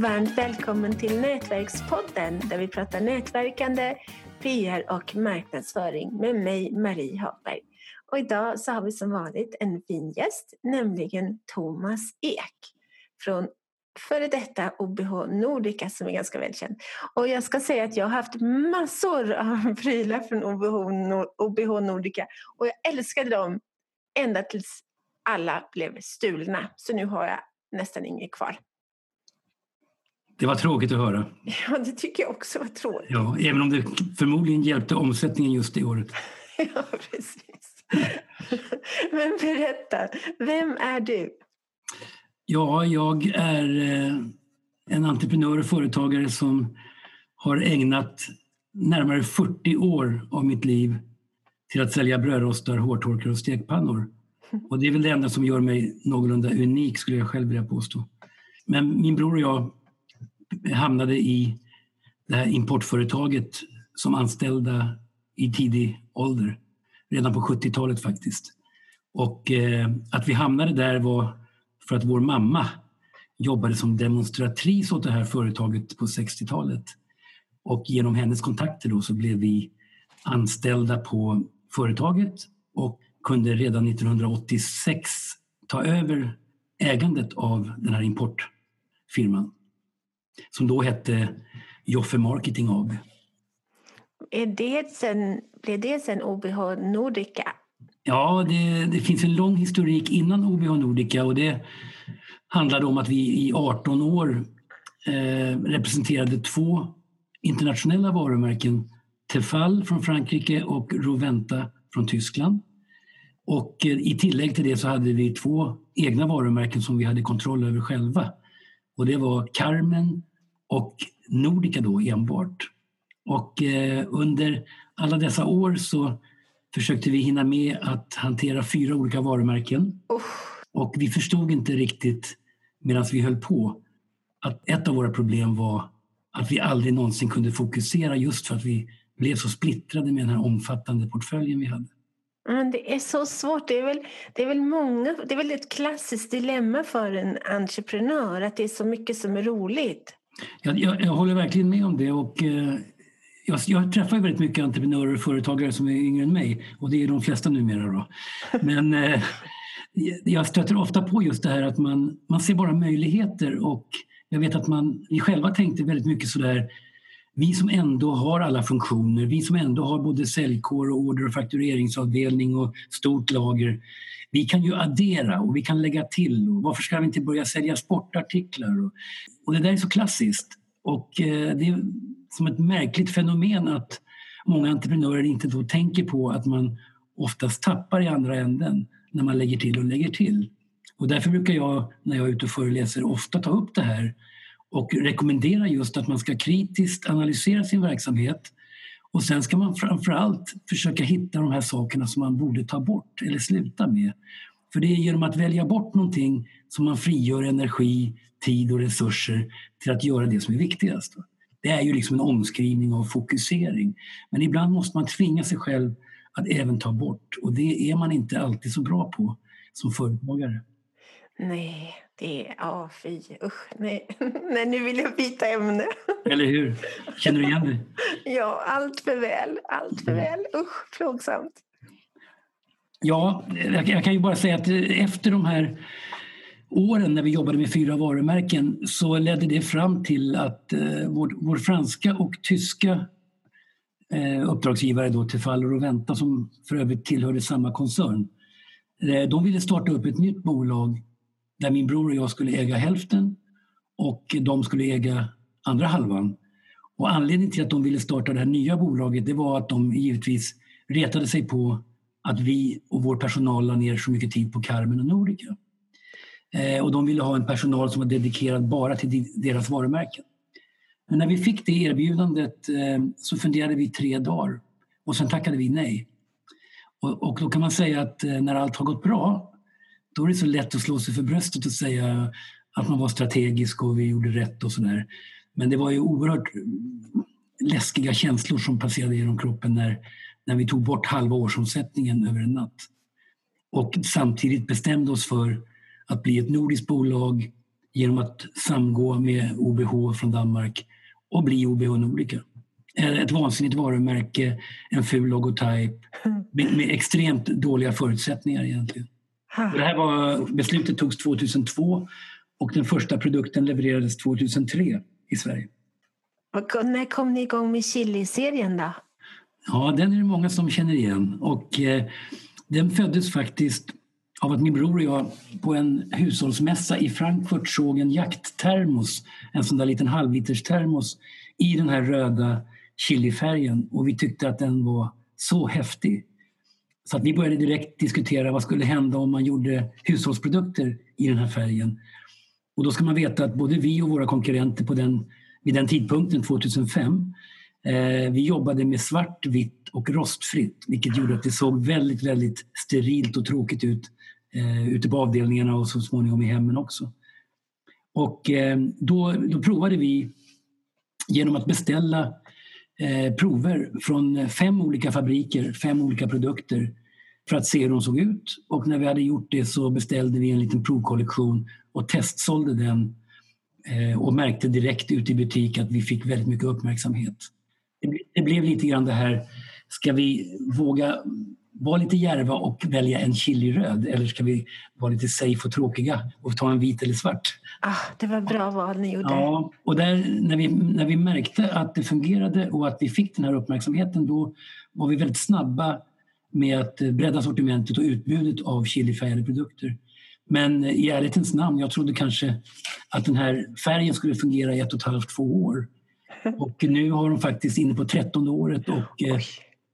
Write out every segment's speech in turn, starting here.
Varmt välkommen till Nätverkspodden där vi pratar nätverkande, PR och marknadsföring med mig Marie Hagberg. Och idag så har vi som vanligt en fin gäst, nämligen Thomas Ek från före detta OBH Nordica som är ganska välkänd. Och jag ska säga att jag har haft massor av prylar från OBH Nordica och jag älskade dem ända tills alla blev stulna. Så nu har jag nästan inget kvar. Det var tråkigt att höra. Ja, det tycker jag också var tråkigt. Ja, även om det förmodligen hjälpte omsättningen just det året. ja, precis. Men berätta, vem är du? Ja, jag är eh, en entreprenör och företagare som har ägnat närmare 40 år av mitt liv till att sälja brödrostar, hårtorkar och stekpannor. Och det är väl det enda som gör mig någorlunda unik skulle jag själv vilja påstå. Men min bror och jag hamnade i det här importföretaget som anställda i tidig ålder. Redan på 70-talet faktiskt. Och eh, att vi hamnade där var för att vår mamma jobbade som demonstratris åt det här företaget på 60-talet. Och genom hennes kontakter då så blev vi anställda på företaget och kunde redan 1986 ta över ägandet av den här importfirman som då hette Joffe Marketing AB. Är det sen, blev det sen OBH Nordica? Ja, det, det, finns en lång historik innan OBH Nordica och det handlade om att vi i 18 år eh, representerade två internationella varumärken. Tefal från Frankrike och Roventa från Tyskland. Och eh, i tillägg till det så hade vi två egna varumärken som vi hade kontroll över själva. Och det var Carmen och Nordica då enbart. Och eh, under alla dessa år så försökte vi hinna med att hantera fyra olika varumärken. Oh. Och vi förstod inte riktigt medan vi höll på att ett av våra problem var att vi aldrig någonsin kunde fokusera just för att vi blev så splittrade med den här omfattande portföljen vi hade. Men det är så svårt. Det är, väl, det, är väl många, det är väl ett klassiskt dilemma för en entreprenör att det är så mycket som är roligt. Jag, jag, jag håller verkligen med om det. Och, eh, jag, jag träffar väldigt mycket entreprenörer och företagare som är yngre än mig och det är de flesta numera. Då. Men eh, jag stöter ofta på just det här att man, man ser bara möjligheter och jag vet att man, vi själva tänkte väldigt mycket sådär vi som ändå har alla funktioner, vi som ändå har både säljkår och order och faktureringsavdelning och stort lager. Vi kan ju addera och vi kan lägga till. Och varför ska vi inte börja sälja sportartiklar? Och, och det där är så klassiskt. Och eh, det är som ett märkligt fenomen att många entreprenörer inte då tänker på att man oftast tappar i andra änden när man lägger till och lägger till. Och därför brukar jag när jag är ute och föreläser ofta ta upp det här och rekommendera just att man ska kritiskt analysera sin verksamhet och sen ska man framförallt försöka hitta de här sakerna som man borde ta bort eller sluta med. För det är genom att välja bort någonting som man frigör energi, tid och resurser till att göra det som är viktigast. Det är ju liksom en omskrivning av fokusering. Men ibland måste man tvinga sig själv att även ta bort och det är man inte alltid så bra på som företagare. Nej, det är... Ja, fy. Usch. Nej. nej, nu vill jag byta ämne. Eller hur? Känner du igen det? ja, allt för väl. Allt för mm. väl. Usch, plågsamt. Ja, jag kan ju bara säga att efter de här åren när vi jobbade med fyra varumärken så ledde det fram till att eh, vår, vår, franska och tyska eh, uppdragsgivare då, Tefal och Roventa som för övrigt tillhörde samma koncern. Eh, de ville starta upp ett nytt bolag där min bror och jag skulle äga hälften och de skulle äga andra halvan. Och anledningen till att de ville starta det här nya bolaget det var att de givetvis retade sig på att vi och vår personal la ner så mycket tid på Carmen och Nordica. Eh, och de ville ha en personal som var dedikerad bara till deras varumärken. Men när vi fick det erbjudandet eh, så funderade vi tre dagar och sen tackade vi nej. Och, och då kan man säga att eh, när allt har gått bra då är det så lätt att slå sig för bröstet och säga att man var strategisk och vi gjorde rätt och sådär. Men det var ju oerhört läskiga känslor som passerade genom kroppen när, när vi tog bort halva årsomsättningen över en natt. Och samtidigt bestämde oss för att bli ett nordiskt bolag genom att samgå med OBH från Danmark och bli OBH Nordica. Ett vansinnigt varumärke, en ful logotyp med, med extremt dåliga förutsättningar egentligen. Det här var, beslutet togs 2002 och den första produkten levererades 2003 i Sverige. Och när kom ni igång med chili-serien då? Ja, den är det många som känner igen. Och, eh, den föddes faktiskt av att min bror och jag på en hushållsmässa i Frankfurt såg en jakttermos, en sån där liten halvliters termos i den här röda chilifärgen och vi tyckte att den var så häftig. Så att vi började direkt diskutera vad skulle hända om man gjorde hushållsprodukter i den här färgen. Och då ska man veta att både vi och våra konkurrenter på den, vid den tidpunkten, 2005, eh, vi jobbade med svart, vitt och rostfritt vilket gjorde att det såg väldigt, väldigt sterilt och tråkigt ut eh, ute på avdelningarna och så småningom i hemmen också. Och eh, då, då provade vi genom att beställa eh, prover från fem olika fabriker, fem olika produkter för att se hur de såg ut. Och när vi hade gjort det så beställde vi en liten provkollektion och testsålde den eh, och märkte direkt ut i butik att vi fick väldigt mycket uppmärksamhet. Det, det blev lite grann det här, ska vi våga vara lite järva och välja en chiliröd eller ska vi vara lite safe och tråkiga och ta en vit eller svart? Ah, det var bra val ni gjorde. Ja, och där, när, vi, när vi märkte att det fungerade och att vi fick den här uppmärksamheten då var vi väldigt snabba med att bredda sortimentet och utbudet av chilifärgade produkter. Men i ärlighetens namn, jag trodde kanske att den här färgen skulle fungera i ett och ett halvt, två år. Och nu har de faktiskt inne på trettonde året och eh,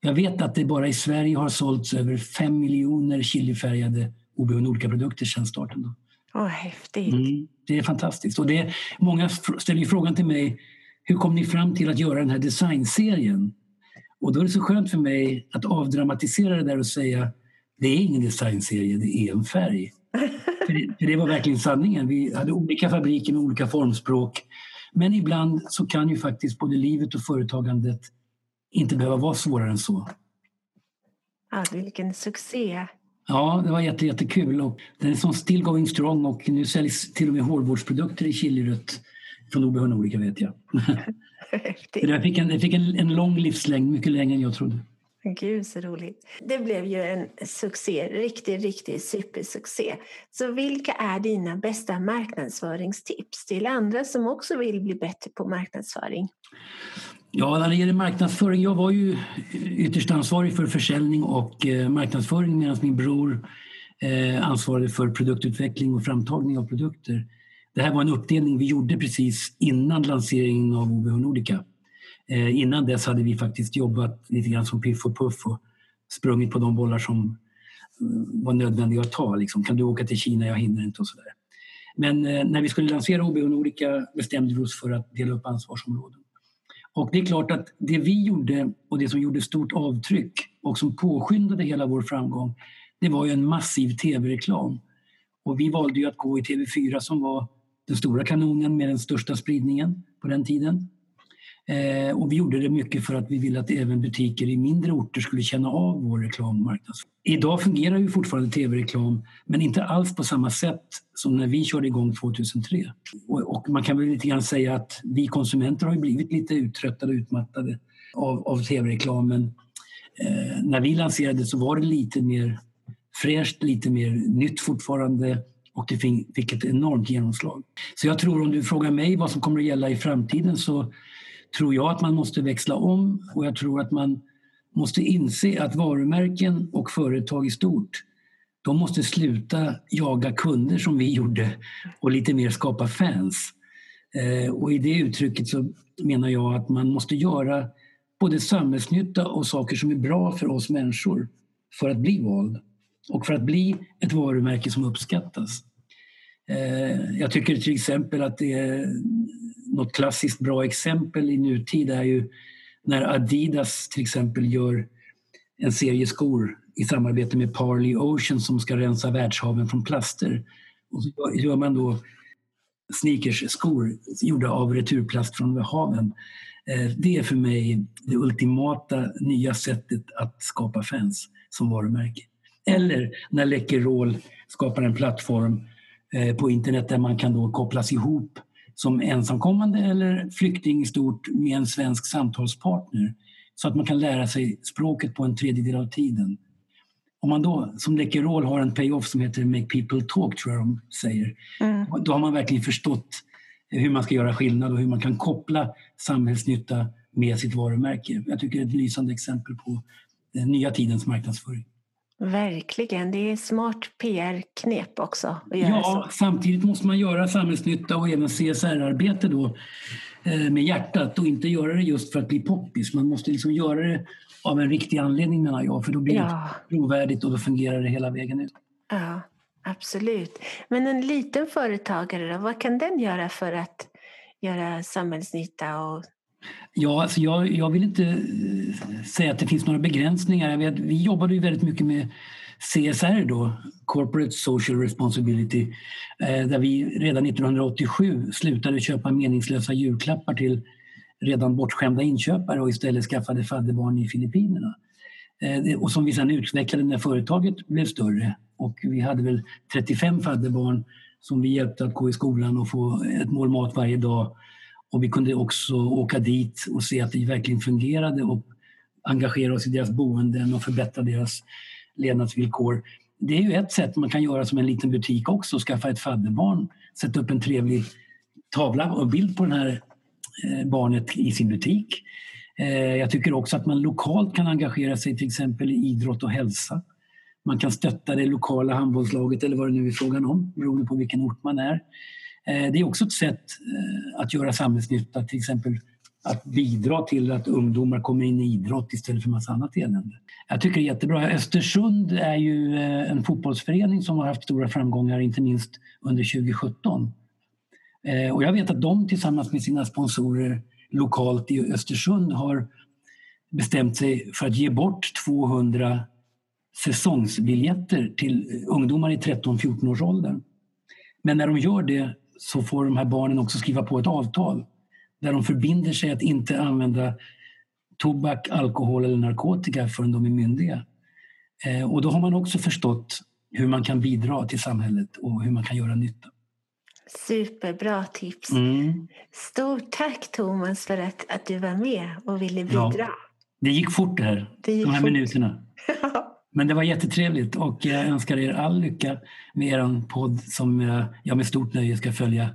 jag vet att det bara i Sverige har sålts över fem miljoner chilifärgade OBH Nordka-produkter sedan starten. Åh, häftigt! Mm, det är fantastiskt. Och det, många ställer frågan till mig, hur kom ni fram till att göra den här designserien? Och då är det så skönt för mig att avdramatisera det där och säga, det är ingen designserie, det är en färg. för, det, för det var verkligen sanningen. Vi hade olika fabriker med olika formspråk. Men ibland så kan ju faktiskt både livet och företagandet inte behöva vara svårare än så. Ja, vilken succé! Ja, det var jätte, jättekul. Och den är som still going strong och nu säljs till och med hårvårdsprodukter i chilirött från OBH Nordica vet jag. det fick, en, det fick en, en lång livslängd, mycket längre än jag trodde. Gud så roligt. Det blev ju en succé, riktig, riktig supersuccé. Så vilka är dina bästa marknadsföringstips till andra som också vill bli bättre på marknadsföring? Ja, när det gäller marknadsföring, jag var ju ytterst ansvarig för försäljning och eh, marknadsföring medan min bror eh, ansvarade för produktutveckling och framtagning av produkter. Det här var en uppdelning vi gjorde precis innan lanseringen av OBH Nordica. Eh, innan dess hade vi faktiskt jobbat lite grann som Piff och Puff och sprungit på de bollar som eh, var nödvändiga att ta. Liksom. Kan du åka till Kina? Jag hinner inte och sådär. Men eh, när vi skulle lansera OBH Nordica bestämde vi oss för att dela upp ansvarsområden. Och det är klart att det vi gjorde och det som gjorde stort avtryck och som påskyndade hela vår framgång, det var ju en massiv tv-reklam. Och vi valde ju att gå i TV4 som var den stora kanonen med den största spridningen på den tiden. Eh, och vi gjorde det mycket för att vi ville att även butiker i mindre orter skulle känna av vår reklammarknadsföring. Idag fungerar ju fortfarande tv-reklam men inte alls på samma sätt som när vi körde igång 2003. Och, och man kan väl lite grann säga att vi konsumenter har blivit lite uttröttade och utmattade av, av tv-reklamen. Eh, när vi lanserade så var det lite mer fräscht, lite mer nytt fortfarande och det fick ett enormt genomslag. Så jag tror om du frågar mig vad som kommer att gälla i framtiden så tror jag att man måste växla om och jag tror att man måste inse att varumärken och företag i stort de måste sluta jaga kunder som vi gjorde och lite mer skapa fans. Eh, och i det uttrycket så menar jag att man måste göra både samhällsnytta och saker som är bra för oss människor för att bli vald och för att bli ett varumärke som uppskattas. Eh, jag tycker till exempel att det är något klassiskt bra exempel i nutid är ju när Adidas till exempel gör en serie skor i samarbete med Parley Ocean som ska rensa världshaven från plaster. Och så gör man då sneakers-skor gjorda av returplast från haven. Eh, det är för mig det ultimata nya sättet att skapa fans som varumärke. Eller när Läkerol skapar en plattform eh, på internet där man kan då kopplas ihop som ensamkommande eller flykting i stort med en svensk samtalspartner så att man kan lära sig språket på en tredjedel av tiden. Om man då som Läkerol har en payoff som heter Make people talk, tror jag de säger, mm. då har man verkligen förstått hur man ska göra skillnad och hur man kan koppla samhällsnytta med sitt varumärke. Jag tycker det är ett lysande exempel på den nya tidens marknadsföring. Verkligen, det är smart PR-knep också. Att göra ja, så. samtidigt måste man göra samhällsnytta och även CSR-arbete då eh, med hjärtat och inte göra det just för att bli poppis. Man måste liksom göra det av en riktig anledning menar jag, för då blir ja. det trovärdigt och då fungerar det hela vägen ut. Ja, absolut. Men en liten företagare då, vad kan den göra för att göra samhällsnytta och Ja, alltså jag, jag vill inte eh, säga att det finns några begränsningar. Jag vet, vi jobbade ju väldigt mycket med CSR då, Corporate Social Responsibility, eh, där vi redan 1987 slutade köpa meningslösa julklappar till redan bortskämda inköpare och istället skaffade fadderbarn i Filippinerna. Eh, och som vi sedan utvecklade när företaget blev större. Och vi hade väl 35 fadderbarn som vi hjälpte att gå i skolan och få ett mål mat varje dag och vi kunde också åka dit och se att det verkligen fungerade och engagera oss i deras boenden och förbättra deras levnadsvillkor. Det är ju ett sätt man kan göra som en liten butik också, skaffa ett fadderbarn, sätta upp en trevlig tavla och bild på det här eh, barnet i sin butik. Eh, jag tycker också att man lokalt kan engagera sig till exempel i idrott och hälsa. Man kan stötta det lokala handbollslaget eller vad det nu är frågan om beroende på vilken ort man är. Eh, det är också ett sätt eh, att göra samhällsnytta, till exempel att bidra till att ungdomar kommer in i idrott istället för massa annat elände. Jag tycker det är jättebra. Östersund är ju eh, en fotbollsförening som har haft stora framgångar, inte minst under 2017. Och jag vet att de tillsammans med sina sponsorer lokalt i Östersund har bestämt sig för att ge bort 200 säsongsbiljetter till ungdomar i 13-14 års ålder. Men när de gör det så får de här barnen också skriva på ett avtal där de förbinder sig att inte använda tobak, alkohol eller narkotika förrän de är myndiga. Eh, och då har man också förstått hur man kan bidra till samhället och hur man kan göra nytta. Superbra tips. Mm. Stort tack Thomas för att, att du var med och ville bidra. Ja, det gick fort det här, det de här fort. minuterna. Men det var jättetrevligt och jag önskar er all lycka med er podd som jag med stort nöje ska följa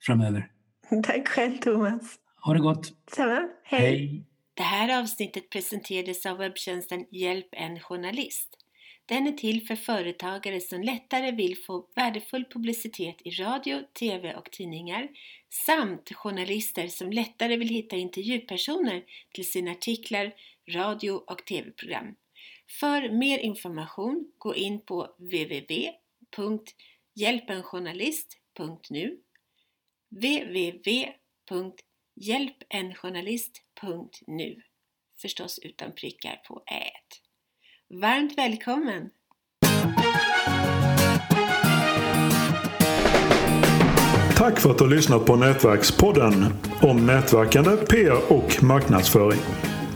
framöver. Tack själv Thomas. Ha det gott. Samma. Hej. Hej. Det här avsnittet presenterades av webbtjänsten Hjälp en journalist. Den är till för företagare som lättare vill få värdefull publicitet i radio, tv och tidningar samt journalister som lättare vill hitta intervjupersoner till sina artiklar, radio och tv-program. För mer information gå in på www.hjälpenjournalist.nu www.hjälpenjournalist.nu Förstås utan prickar på ät. Varmt välkommen! Tack för att du har lyssnat på Nätverkspodden om nätverkande, PR och marknadsföring